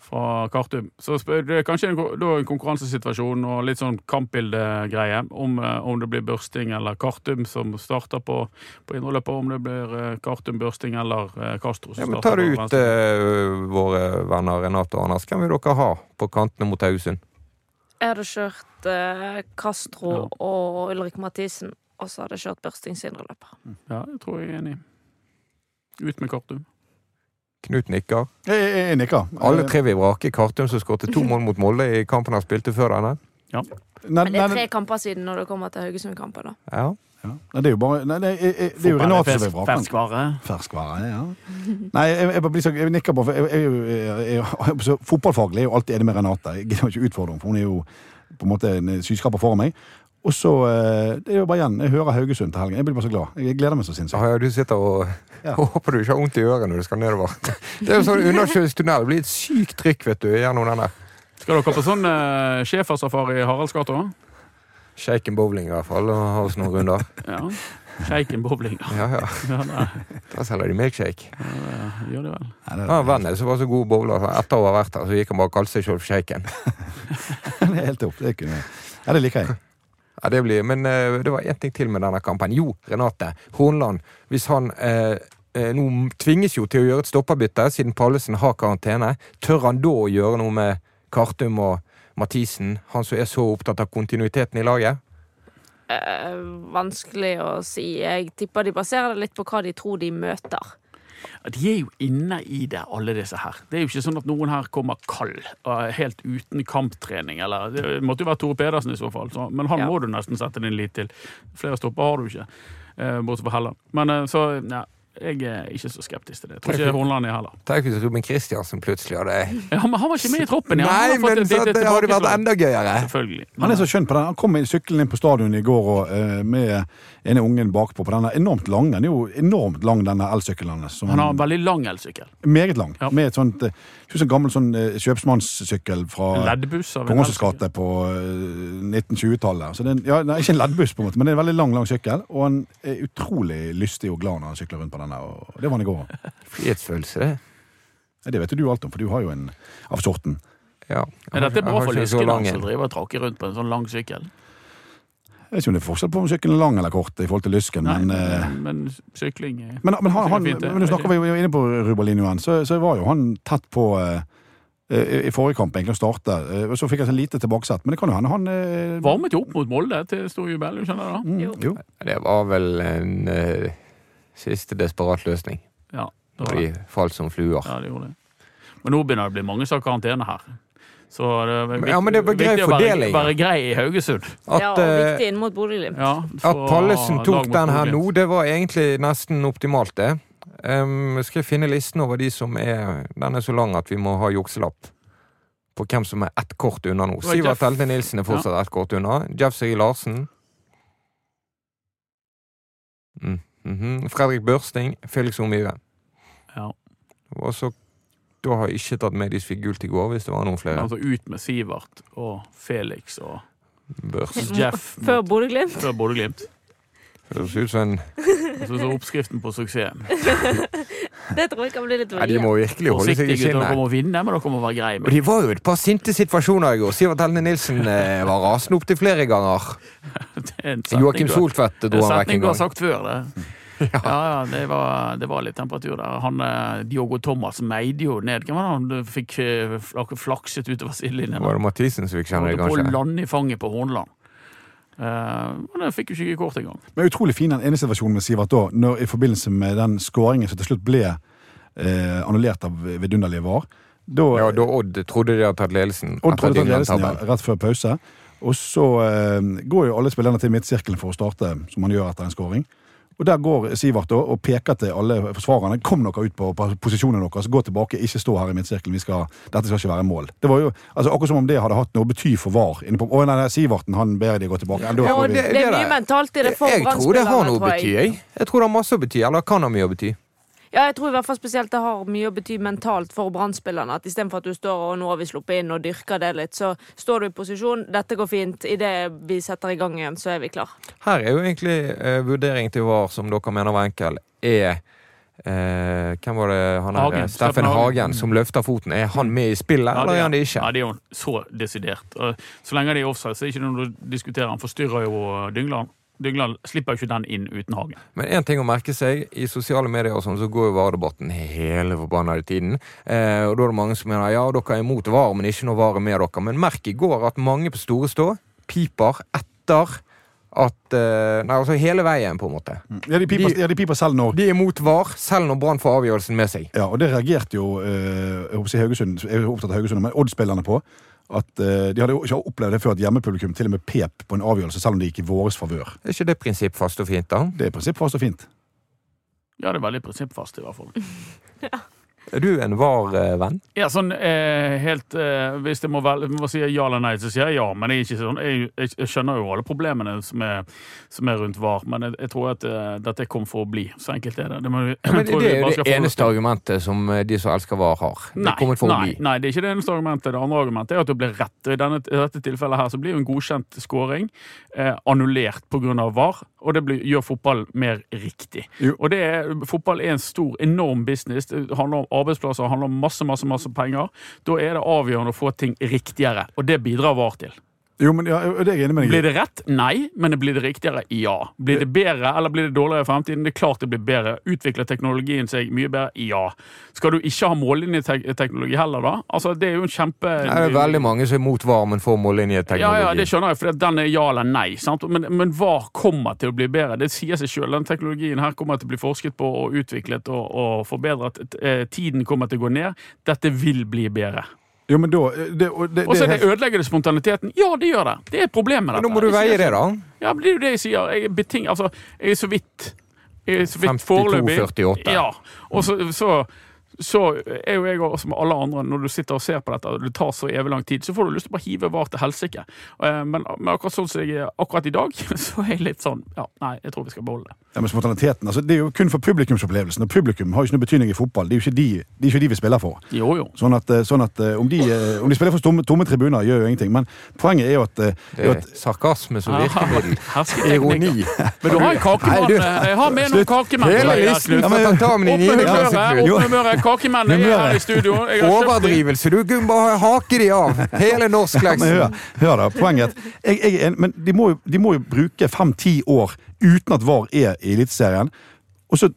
fra Kartum. Så spør, det er kanskje en, da en konkurransesituasjon og litt sånn kampbildegreie. Om, eh, om det blir børsting eller Kartum som starter på, på indreløpet. Om det blir eh, Kartum, børsting eller eh, Castro som Ja, men starter Tar du ut våre venner Renate og Anders, hvem vil dere ha på kantene mot Haugesund? Jeg hadde kjørt eh, Castro Ja. og Ulrik Mathisen, og så hadde jeg kjørt Børstings indreløper. Ja, det tror jeg er enig i. Ut med Kartum. Knut nikker. Jeg, jeg, jeg nikker. Alle Eh, tre vil vrake Kartum, som skåret to mål mot Molde i kampen han spilte før denne. Ja. Men det er tre kamper siden når det kommer til Haugesund-kampen. da. Ja. ja. Nei, det er jo bare nei, det, er, det er jo Renate som vil vrake. Ferskvare. Ferskvare, ja. Nei, jeg, jeg, bare blir så, jeg nikker bare, for jeg, jeg, jeg, jeg, jeg, så Fotballfaglig er jo alltid enig med Renate. Jeg gidder ikke utfordre henne, for hun er jo på en måte en syskaper foran meg. Og så eh, Det er jo bare igjen. Jeg hører Haugesund til helgen. Jeg blir bare så glad. Jeg gleder meg så sinnssykt. Ja, ja, du sitter og Ja. håper du ikke har vondt i øret når du skal nedover. Det er jo sånn undersjøisk tunnel. Det blir et sykt trykk vet du, gjennom den der. Skal dere på sånn uh, schæfersafari i Haraldsgata? Shaken bowling i hvert fall, og ha oss noen runder. Ja. Shaken bowling. Ja, ja. Ja, Da selger de milkshake. ja, det gjør de vel. Ja, det, Ja, Vennen som var så god bowler, etter å ha vært her, så gikk han bare og kalte seg selv for Shaken. det er helt topp. Det, kunne, ja, det liker jeg. Ja, det blir, men uh, det var én ting til med denne kampen. Jo, Renate Hornland. Hvis han uh, nå tvinges jo til å gjøre et stopperbytte, siden Pallesen har karantene, tør han da å gjøre noe med Kartum og Mathisen, han som er så opptatt av kontinuiteten i laget? Eh, vanskelig å si. Jeg tipper de baserer det litt på hva de tror de møter. De er jo inne i det, alle disse her. Det er jo ikke sånn at noen her kommer kald, helt uten kamptrening. Eller, det måtte jo være Tore Pedersen i så fall, så, men han Ja. må du nesten sette din lit til. Flere stopper har du ikke, eh, bortsett fra Helland. Men eh, så, ja, jeg er ikke så skeptisk til det. Jeg tror ikke Hornland er heller. Tenk hvis Ruben Kristiansen plutselig hadde Ja, men han var ikke med i troppen. Ja. Nei, men et så, det hadde vært enda gøyere! Selvfølgelig. Han er så skjønn på den. Han kom sykkelen inn på stadion i går og, uh, med ene ungen bakpå på denne enormt lange. Den er jo enormt lang, denne elsykkelen hans. han har en veldig lang elsykkel. Meget lang. Ja. Med et sånt uh, en gammel sånn uh, kjøpsmannssykkel fra elsykkel. gate på uh, 1920-tallet. Så det er, en- ja, nei, ikke en leddbuss, på en måte, men det er en veldig lang lang sykkel. Og han er utrolig lystig og glad når han sykler rundt på denne. Og det var han i går. Frihetsfølelse, det. Det vet du alt om, for du har jo en av sorten. Ja. Men dette er Jeg bra for ikke som driver og tråkker rundt på en sånn lang sykkel. Jeg vet ikke om det er forskjell på om sykkelen er lang eller kort i forhold til lysken, Nei, men eh, men, men sykling er Men, men, han, han, fint, det. men nå snakker vi jo inne på Rubalinjoen, så, så var jo han tett på eh, i i forrige kamp egentlig å starte. eh, Så fikk jeg så lite tilbakesett, men det kan jo hende han eh, Varmet jo opp mot Molde til stor jubel, du skjønner det? mm, Jo. jo. Det var vel en eh, siste desperat løsning. Ja, det var det. de falt som fluer. Ja, det gjorde det. Men nå begynner det å bli mange som har karantene her. Så det er viktig, Ja, men det var grei viktig å være, være grei i Haugesund. At, ja, og eh, viktig inn mot Bodø-Glimt. Ja, At Pallesen tok den her nå, det var egentlig nesten optimalt, det. Um, skal jeg finne listen over de som er Den er så lang at vi må ha jukselapp på hvem som er ett kort unna nå. Sivert Elte Nilsen er fortsatt ett kort unna. Jeff Siri Larsen. Mm. Mhm. Fredrik Børsting. Felix Omgive. Ja. Og så Da har jeg ikke tatt med de som fikk gult i går, hvis det var noen flere. Altså ut med Sivert og Felix og Børs. Jeff Før Bodø-Glimt. før Bodø-Glimt. Det høres ut som en Altså, så oppskriften på suksess. Det tror jeg kan bli litt Nei, De må virkelig holde seg i Forsiktige dere skinnet. må vinne, men dere må være greie Og med de var jo et par sinte situasjoner i går. Sivert Helne Nilsen eh, var rasende opptil flere ganger. det. er en setning Joakim du- Soltvedt dro han vekk setning en du har gang. sagt før, det. Ja, ja, det var, det var litt temperatur der. Han, eh, Diogo Thomas meide jo ned. Hvem var det han fikk eh, flak- flakset utover sidelinjen? Var det Mathisen som fikk kjenne det, Holdt på å kanskje? lande i fanget på Hornland. Eh, og det fikk jo ikke kort engang. Men utrolig fin den ene situasjonen med Sivert da, når, i forbindelse med den skåringen som til slutt ble uh, annullert av vidunderlige VAR. Da, Ja, da Odd trodde de hadde tatt ledelsen. Odd trodde de hadde tatt ledelsen ja, rett før pause. Og så uh, går jo alle spillerne til midtsirkelen for å starte, som man gjør etter en skåring. Og der går Sivert og peker til alle forsvarerne. Kom dere ut på, på posisjonene deres, gå tilbake, ikke stå her i midtsirkelen. Vi skal, dette skal ikke være mål. Det var jo altså, akkurat som om det hadde hatt noe bety for VAR. Inne på, å nei, nei, Siverten han ber de gå tilbake. Ja, vi- Det er mye mentalt i det for Jeg tror det har noe å bety, jeg. Jeg tror det har masse å bety, eller kan ha mye å bety. Ja, jeg tror i hvert fall spesielt det har mye å bety mentalt for brannspillerne. At istedenfor at du står og nå har vi sluppet inn og dyrker det litt, så står du i posisjon, dette går fint, idet vi setter i gang igjen, så er vi klar. Her er jo egentlig eh, vurdering til VAR, som dere mener var enkel, er eh, Hvem var det han Hagen. her? Steffen Hagen. Hagen, som løfter foten. Er han med i spillet, Ja, eller er han det ikke? Ja, det er jo så desidert. Så lenge det er offside, så er det ikke noe å diskutere. Han forstyrrer jo Dyngland. Dyngland slipper jo ikke den inn uten Hagen. Men én ting å merke seg, i sosiale medier og sånn, så går jo VAR-debatten hele forbanna tiden. Eh, og da er det mange som mener ja, dere er imot VAR, men ikke noe VAR er med dere. Men merk i går at mange på Store Stå piper etter at eh, Nei, altså hele veien, på en måte. Ja, de piper, De- ja, de piper selv når De er imot VAR, selv når Brann får avgjørelsen med seg. Ja, og det reagerte jo eh, jeg, håper si Haugesund, jeg er opptatt av Haugesund, men Odd-spillerne på. At uh, De hadde jo ikke opplevd det før at hjemmepublikum til og med pep på en avgjørelse, selv om det gikk i våres favør. Er ikke det prinsipp fast og fint, da? Det er i prinsipp fast og fint. Ja, det er veldig prinsippfast, i hvert fall. Er du en VAR-venn? Ja, sånn eh, helt eh, Hvis jeg må, vel, må si ja eller nei, så sier jeg ja. Men jeg, sånn, jeg, jeg, skjønner jo alle problemene som er, som er rundt VAR. Men jeg, jeg tror at uh, dette kom for å bli. Så enkelt er det. Det, må, Men jeg det er jo det eneste argumentet som eh, de som elsker VAR, har. Nei, nei, nei, det er ikke det eneste argumentet. Det andre argumentet er at det blir rett. I, denne, I dette tilfellet her så blir jo en godkjent scoring eh, annullert pga. VAR, og det blir, gjør fotball mer riktig. Jo. Og det er, Fotball er en stor, enorm business. Det handler om arbeidsplasser, handler om masse, masse, masse penger. Da er det avgjørende å få ting riktigere, og det bidrar VAR til. Jo, men ja, det er jeg enig med deg. Blir det rett? Nei. Men blir det riktigere? Ja. Blir det bedre eller blir det dårligere i fremtiden? Det er klart det blir bedre. Utvikler teknologien seg mye bedre? Ja. Skal du ikke ha mållinjeteknologi heller, da? Altså, Det er jo en kjempe... Det er veldig mange som er mot VAR, men får mållinjeteknologi. Ja, ja, det skjønner jeg, for den er ja eller nei. Sant? Men, men hva kommer til å bli bedre? Det sier seg sjøl. Den teknologien her kommer til å bli forsket på og utviklet og, og forbedret. Eh, Tiden kommer til å gå ned. Dette vil bli bedre. Jo, men da og så er er det ødelegger det spontaniteten. Ja, det gjør det. Det er et problem med Men dette. nå må du veie det, da. Ja, men det er jo det jeg sier. Jeg er beting... Altså, jeg er så vidt jeg er så vidt 52, foreløpig. 48. Ja. Og så, så, så er jo jeg også, som alle andre, når du sitter og ser på dette, og det tar så evig lang tid, så får du lyst til å bare hive VAR til helsike. Eh, Men, men akkurat sånn som jeg er akkurat i dag, så er jeg litt sånn Ja, nei, jeg tror vi skal beholde det. Ja, men spontaniteten, altså, Det er jo kun for publikumsopplevelsen, og publikum har jo ikke noe betydning i fotball. Det er jo ikke de, det er ikke de vi spiller for. Jo, jo. Sånn at, eh, sånn at eh, om, de, om de spiller for tomme, tomme tribuner, gjør jo ingenting. Men poenget er jo at, Det er at sarkasme som virkemiddel. Ironi. Men du har en kakemann. Jeg har med noen kakemenn. Hele listen Opp med niende Kakemenn er her i studio. Jeg har. Overdrivelse. Du kunne bare hake de av. Hele Men Ja, hør, hør da, poenget jeg, jeg men de må, jo, de må jo bruke fem-ti år uten at VAR er i Eliteserien. Og så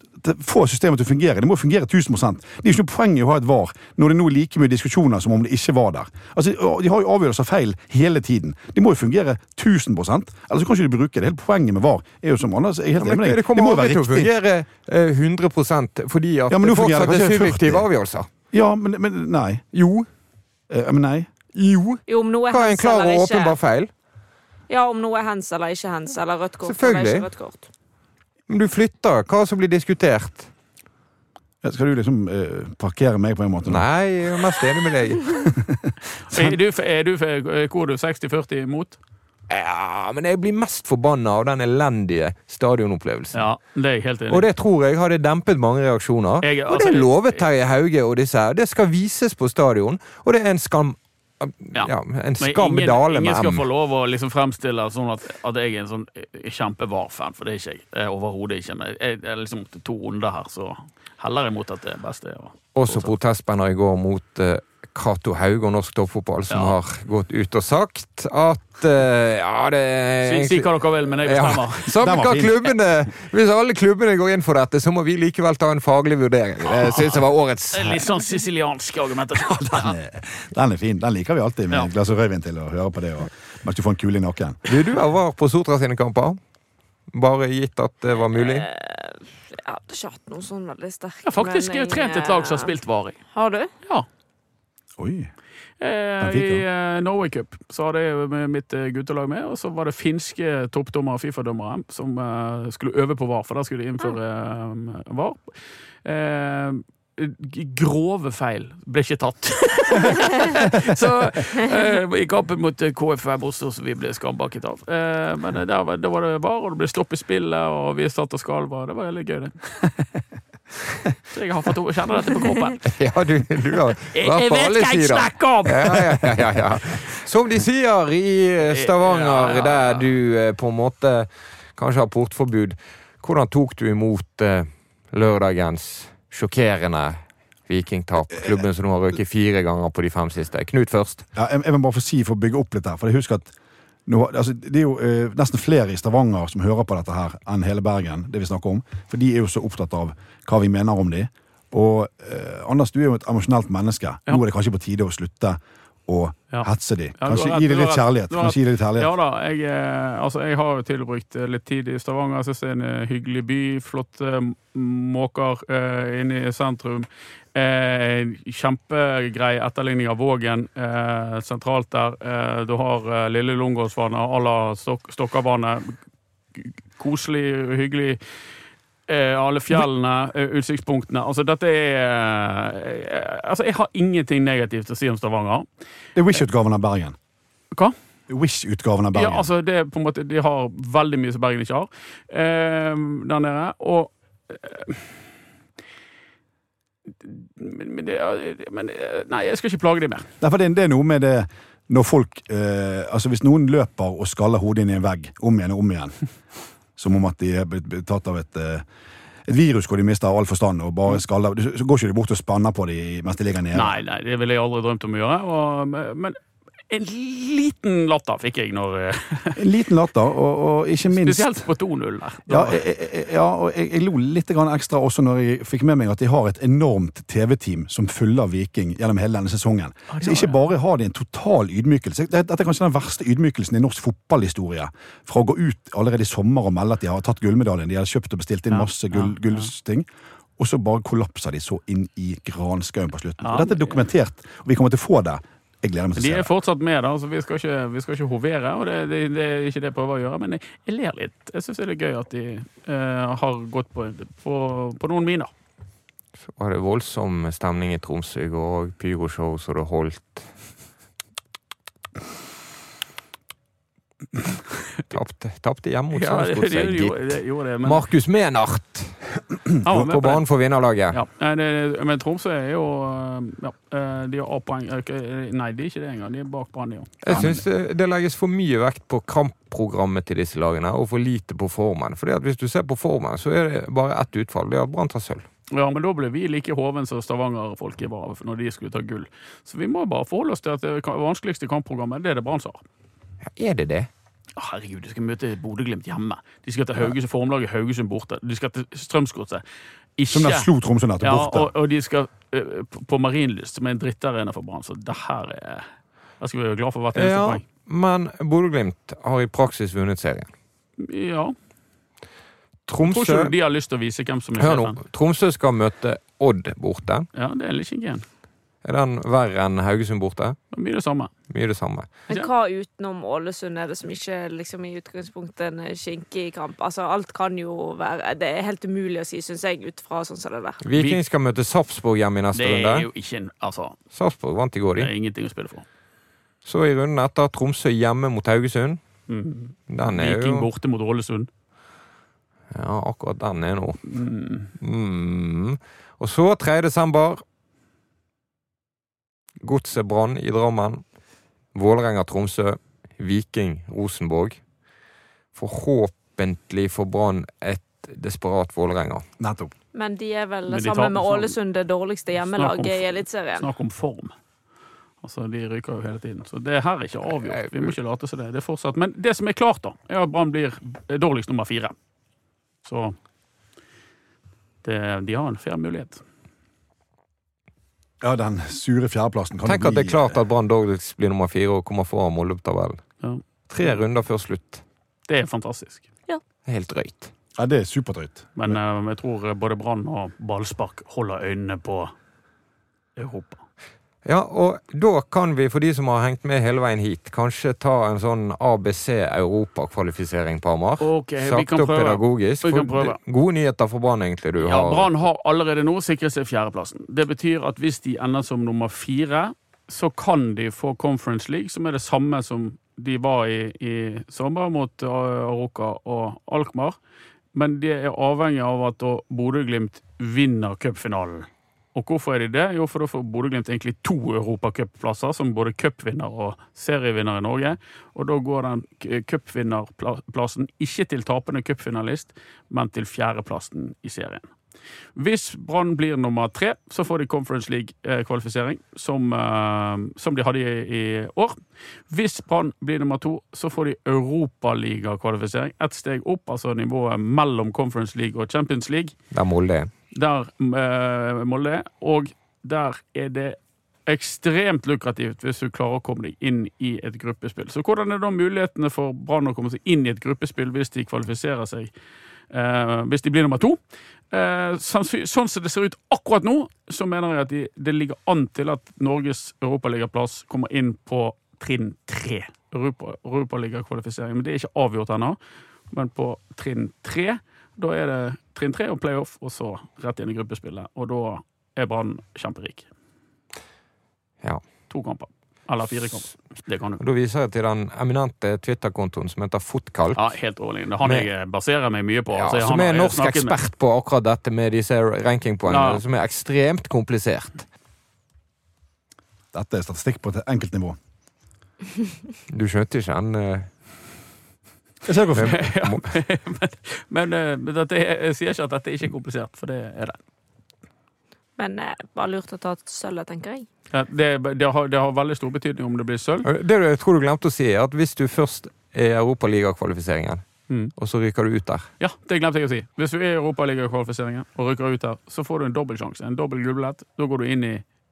få systemet til å fungere. Det må fungere 1000 Det er jo ikke noe poeng i å ha et VAR når det nå er like mye diskusjoner som om det ikke var der. Altså, De har jo avgjørelser feil hele tiden. De må jo fungere 1000 Ellers så kan ikke de bruke det. Hele poenget med VAR er jo som Anders jeg er helt Ja, enig men med deg. det kommer må aldri til å fungere eh, 100 fordi at Ja, det fungerer fortsatt er subjektive avgjørelser. Ja, men, men nei. Jo. Eh, men nei. Jo. Jo, om noe Hva er en klar eller og åpenbar feil? Ja, om noe er hens eller ikke hens, eller rødt kort eller Selvfølgelig. ikke rødt kort. Men du flytter hva som blir diskutert. Skal du liksom eh, parkere meg på en måte? nå? Nei, jeg er mest enig med deg. Er du, er du, hvor er du 60-40 imot? Ja, men jeg blir mest forbanna av den elendige stadionopplevelsen. Ja, det er jeg helt enig Og det tror jeg hadde dempet mange reaksjoner. Jeg- og altså, det lovet Terje Hauge og disse her. Det skal vises på stadion, og det er en skam... Ja. Ja, en Men med ingen, ingen skal få lov å liksom fremstille sånn at, at jeg er en sånn kjempe-VAR-fan, for det er ikke jeg. Det er Overhodet ikke. Men jeg er liksom to onde her, så heller imot at det beste er å Også protestbander i går mot eh, Cato Haug og norsk toppfotball, som Ja. har gått ut og sagt at uh, Ja, det Si, si hva dere vil, men jeg bestemmer. Ja, hva klubbene Hvis alle klubbene går inn for dette, så må vi likevel ta en faglig vurdering. Det syns jeg var årets Litt sånn siciliansk argumentasjon. Den er, den er fin. Den liker vi alltid med Ja. et glass rødvin til å høre på det. Og, mens du får en kule i nakken. Vil du ha var på Sotra sine kamper? Bare gitt at det var mulig? Eh, Jeg hadde ikke hatt noe sånn veldig sterkt. Jeg har faktisk mening, trent et lag som har eh, spilt varig. Har du? Ja. Oi. Eh, I eh, Norway Cup så hadde jeg mitt eh, guttelag med, og så var det finske toppdommere, Fifa-dommere, som eh, skulle øve på VAR, for da skulle de innføre eh, VAR. Eh, grove feil ble ikke tatt. så eh, i kampen mot eh, KFM også, så vi ble skambakket av. Eh, men eh, var- da var det VAR, og det ble stopp i spillet, og vi satt og skalva. Det var veldig gøy, det. Så jeg har fått kjenne dette på kroppen. Ja, du, du har Jeg, sider. jeg vet alle hva jeg snakker om! Ja, ja, ja, ja, ja. Som de sier i eh, Stavanger, Ja, ja, ja. der du eh, på en måte kanskje har portforbud. Hvordan tok du imot eh, lørdagens sjokkerende vikingtap? Klubben som nå har røket fire ganger på de fem siste. Knut først. Ja, jeg, jeg må bare få si for å bygge opp litt her. For jeg husker at nå, altså, Det er jo eh, nesten flere i Stavanger som hører på dette her, enn hele Bergen. det vi snakker om. For de er jo så opptatt av hva vi mener om de. Og eh, Anders, du er jo et emosjonelt menneske. Nå er det kanskje på tide å slutte å Ja. hetse de. Kanskje ja, gi dem litt kjærlighet. Har Kanskje gi litt kjærlighet. Ja da, jeg, eh, altså, jeg har jo tilbrukt eh, litt tid i Stavanger. Jeg synes det er en eh, hyggelig by. Flotte måker eh, inne i sentrum. Eh, kjempegrei etterligning av Vågen eh, sentralt der. Eh, du har eh, Lille Lungåsvannet à la Stok Stokkavannet. Koselig, hyggelig. Eh, alle fjellene, eh, utsiktspunktene. Altså, dette er eh, Altså, jeg har ingenting negativt å si om Stavanger. Det er Wish-utgaven av Bergen. Hva? Wish-utgaven av Bergen. Ja, altså det er på en måte De har veldig mye som Bergen ikke har eh, der nede. Og men, det, men eh, Nei, jeg skal ikke plage dem mer. Nei, for det, det er noe med det når folk eh, Altså Hvis noen løper og skaller hodet inn i en vegg om igjen og om igjen, som om at de er blitt tatt av et eh, et virus hvor de mister all forstand og bare skaller Så går ikke de bort og spanner på dem mens de ligger nede. Nei, nei, det ville jeg aldri drømt om å gjøre. Og, men en liten latter fikk jeg når eh, En liten latter, og, og ikke minst Spesielt på 2-0 der. Ja, jeg, jeg, ja, og jeg, jeg lo litt ekstra også når jeg fikk med meg at de har et enormt TV-team som følger Viking gjennom hele denne sesongen. De Så ikke bare har de en total ydmykelse. Dette er kanskje den verste ydmykelsen i norsk fotballhistorie. Fra å gå ut allerede i sommer og melde at de har tatt gullmedaljen, de har kjøpt og bestilt inn masse gull, gullsting. Og så bare kollapser de så inn i granskauen på slutten. Og dette er dokumentert, og vi kommer til å få det. Jeg gleder meg til å De er fortsatt med, da. Så vi skal ikke, vi skal ikke hovere. Og det, det, det er ikke det jeg prøver å gjøre, men jeg, jeg ler litt. Jeg syns det er gøy at de eh, har gått på, på, på noen miner. Så var det voldsom stemning i Tromsø i går, pyroshow som det holdt. Tapte, tapte hjemme mot Ja, gjorde- gitt. Men, Markus Menart ja, på banen for vinnerlaget. Ja, men Tromsø er jo ja, eh, De har A-poeng. Eh, Nei, de er ikke det engang. De er bak Brann, de òg. Jeg syns det, det legges for mye vekt på kampprogrammet til disse lagene, og for lite på formen. Fordi at Hvis du ser på formen, så er det bare ett utfall. Det er at Brann tar sølv. Ja, men da ble vi like hoven som Stavanger-folket var når de skulle ta gull. Så vi må bare forholde oss til at det vanskeligste kampprogrammet, det er det Brann som har. Ja, er det det? Herregud, de skal møte Bodø-Glimt hjemme. De skal til Haugesund, formlaget Haugesund borte. De skal til Strømsgodset. Som der Ikke slo Tromsø nettopp ja, borte. og, og de skal uh, på- på Marienlyst, som er en drittarena for Brann. Så det her er Der skal vi være glad for hvert eneste Ja, poeng. men Bodø-Glimt har i praksis vunnet serien. Ja. Tromsø Tror ikke de har lyst til å vise hvem som er Hør nå. sjefen? Tromsø skal møte Odd borte. Ja, det er litt gen. Er den verre enn Haugesund borte? Det er mye det samme. Mye det samme. Men hva utenom Ålesund er det som ikke liksom, i utgangspunktet en skinkig kamp? Altså, alt kan jo være Det er helt umulig å si, syns jeg, ut fra sånn som det der. Viking skal møte Sarpsborg hjemme i neste Det er runde. jo ikke en Altså, Sarpsborg vant i går, det er ingenting å spille for. Så i runden etter Tromsø hjemme mot Haugesund. Mm. Den er Viking jo borte mot Ålesund. Ja, akkurat den er nå. Mm. Mm. Og så 3. desember. Godset Brann i Drammen. Vålerenga-Tromsø. Viking Rosenborg. Forhåpentlig får Brann et desperat Vålerenga. Nettopp. Men de er vel de sammen med Ålesund det dårligste hjemmelaget i Eliteserien. Snakk om form. Altså, De ryker jo hele tiden. Så det her er ikke avgjort. Vi må ikke late som det. Det er fortsatt. Men det som er klart, da, er at Brann blir dårligst nummer fire. Så det, de har en fair mulighet. Ja, den sure fjerdeplassen kan Tenk jo at det er klart at Brann Dogdix blir nummer fire og kommer foran Molde på tabellen. Ja. Tre runder før slutt. Det er fantastisk. Er helt drøyt. Ja, det er superdrøyt. Men eh, jeg tror både Brann og ballspark holder øynene på Europa. Ja, og da kan vi, for de som har hengt med hele veien hit, kanskje ta en sånn ABC Europakvalifisering på Hamar. Ok, vi Sakte kan og pedagogisk. Vi kan prøve. Gode nyheter for Brann, egentlig, du Ja, har. Brann har allerede nå sikret seg fjerdeplassen. Det betyr at hvis de ender som nummer fire, så kan de få Conference League, som er det samme som de var i i sommer mot uh, Aroka og Alkmaar. Men det er avhengig av at Bodø-Glimt vinner cupfinalen. Og hvorfor er de det? Jo, for da får Bodø-Glimt egentlig to europacupplasser, som både cupvinner og serievinner i Norge. Og da går den cupvinnerplassen ikke til tapende cupfinalist, men til fjerdeplassen i serien. Hvis Brann blir nummer tre, så får de Conference League-kvalifisering, som, eh, som de hadde i, i år. Hvis Brann blir nummer to, så får de Europaliga-kvalifisering. Ett steg opp, altså nivået mellom Conference League og Champions League. Der Molde er. Der eh, Molde er. Og der er det ekstremt lukrativt hvis du klarer å komme deg inn i et gruppespill. Så hvordan er da mulighetene for Brann å komme seg inn i et gruppespill hvis de kvalifiserer seg? Eh, hvis de blir nummer to? Eh, sånn som det ser ut akkurat nå, så mener jeg at de, det ligger an til at Norges europaligaplass kommer inn på trinn tre. Europa, Europaligakvalifisering. Men det er ikke avgjort ennå. Men på trinn tre, da er det trinn tre og playoff, og så rett inn i gruppespillet. Og da er Brann kjemperik. Ja. To kamper. Eller fire kamper. Det kan du. Da viser jeg til den eminente Twitter-kontoen som heter Fotkalk. Ja, helt er Han Med- jeg baserer meg mye på. Ja, altså, som er en norsk ekspert med. på akkurat dette med disse rankingpoengene, Ja. som er ekstremt komplisert. Dette er statistikk på et enkelt nivå. Du skjønte ikke den eh, Jeg ser hvorfor. men men eh, men dette, jeg sier ikke at dette ikke er komplisert, for det er det. Men eh, bare lurt å ta sølvet, tenker jeg. Ja, Det, det, har, det har veldig stor betydning om det blir sølv. Det jeg tror du glemte å si, er at hvis du først er i Europaligakvalifiseringen, Mm. og så ryker du ut der Ja, det glemte jeg å si. Hvis du er i Europaligakvalifiseringen og ryker ut der, så får du en dobbeltsjanse. En dobbel gullbillett. Da går du inn i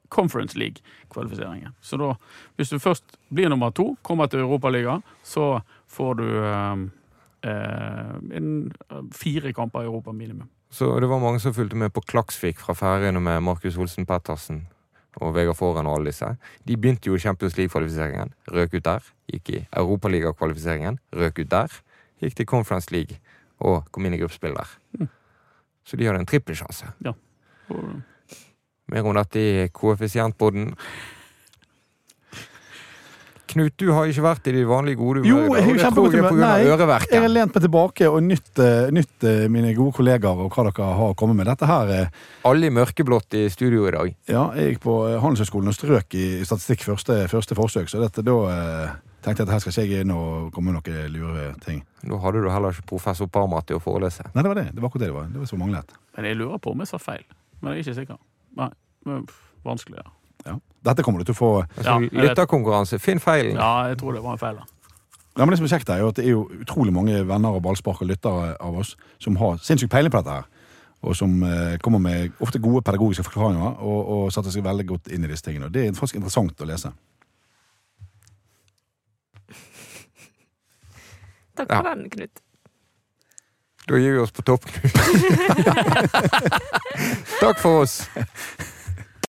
Conference League-kvalifiseringen. Så da, hvis du først blir nummer to, kommer til Europaligaen, så får du en, fire kamper i Europa minimum. Så det var mange som fulgte med på Klaksvik fra Færøyene med Markus Olsen Pettersen og Vegard Foran og alle disse. De begynte jo i Champions League-kvalifiseringen, røk ut der. Gikk i Europaligakvalifiseringen, røk ut der. Gikk til Conference League og kom inn i gruppespill der. Mm. Så de hadde en trippelsjanse. Og, Mer om dette i koeffisientpodden. Knut, du har ikke vært i de vanlige gode Jo, humøret. jeg har og det kjempegodt tror jeg er av Nei, Jeg har lent meg tilbake og nytt, eh, nytt eh, mine gode kollegaer og hva dere har kommet med. Dette her eh, Alle i mørkeblått i studio i dag. Ja, jeg gikk på Handelshøyskolen og strøk i statistikk første, første forsøk, så dette, da eh, tenkte jeg at her skal ikke jeg inn og komme med noen lure ting. Da hadde du heller ikke professor Parma til å forelese. Nei, det var det. Det var akkurat det det var. Det var så manglet. men jeg lurer på om jeg sa feil. Men jeg er ikke sikker. Nei, men, pff, vanskelig. Ja. Ja. Dette kommer du til å få Altså, Ja. Lytterkonkurranse. Finn feilen. ja, jeg tror det var en feil. da. Ja, men Det som er kjekt, er jo at det er jo utrolig mange venner og ballspark og lyttere av oss som har sinnssykt peiling på dette her. Og som eh, kommer med ofte gode pedagogiske forklaringer og, og setter seg veldig godt inn i disse tingene. Og Det er faktisk interessant å lese. Takk Ja. for den, Knut. Da gir vi oss på topp. Takk for oss.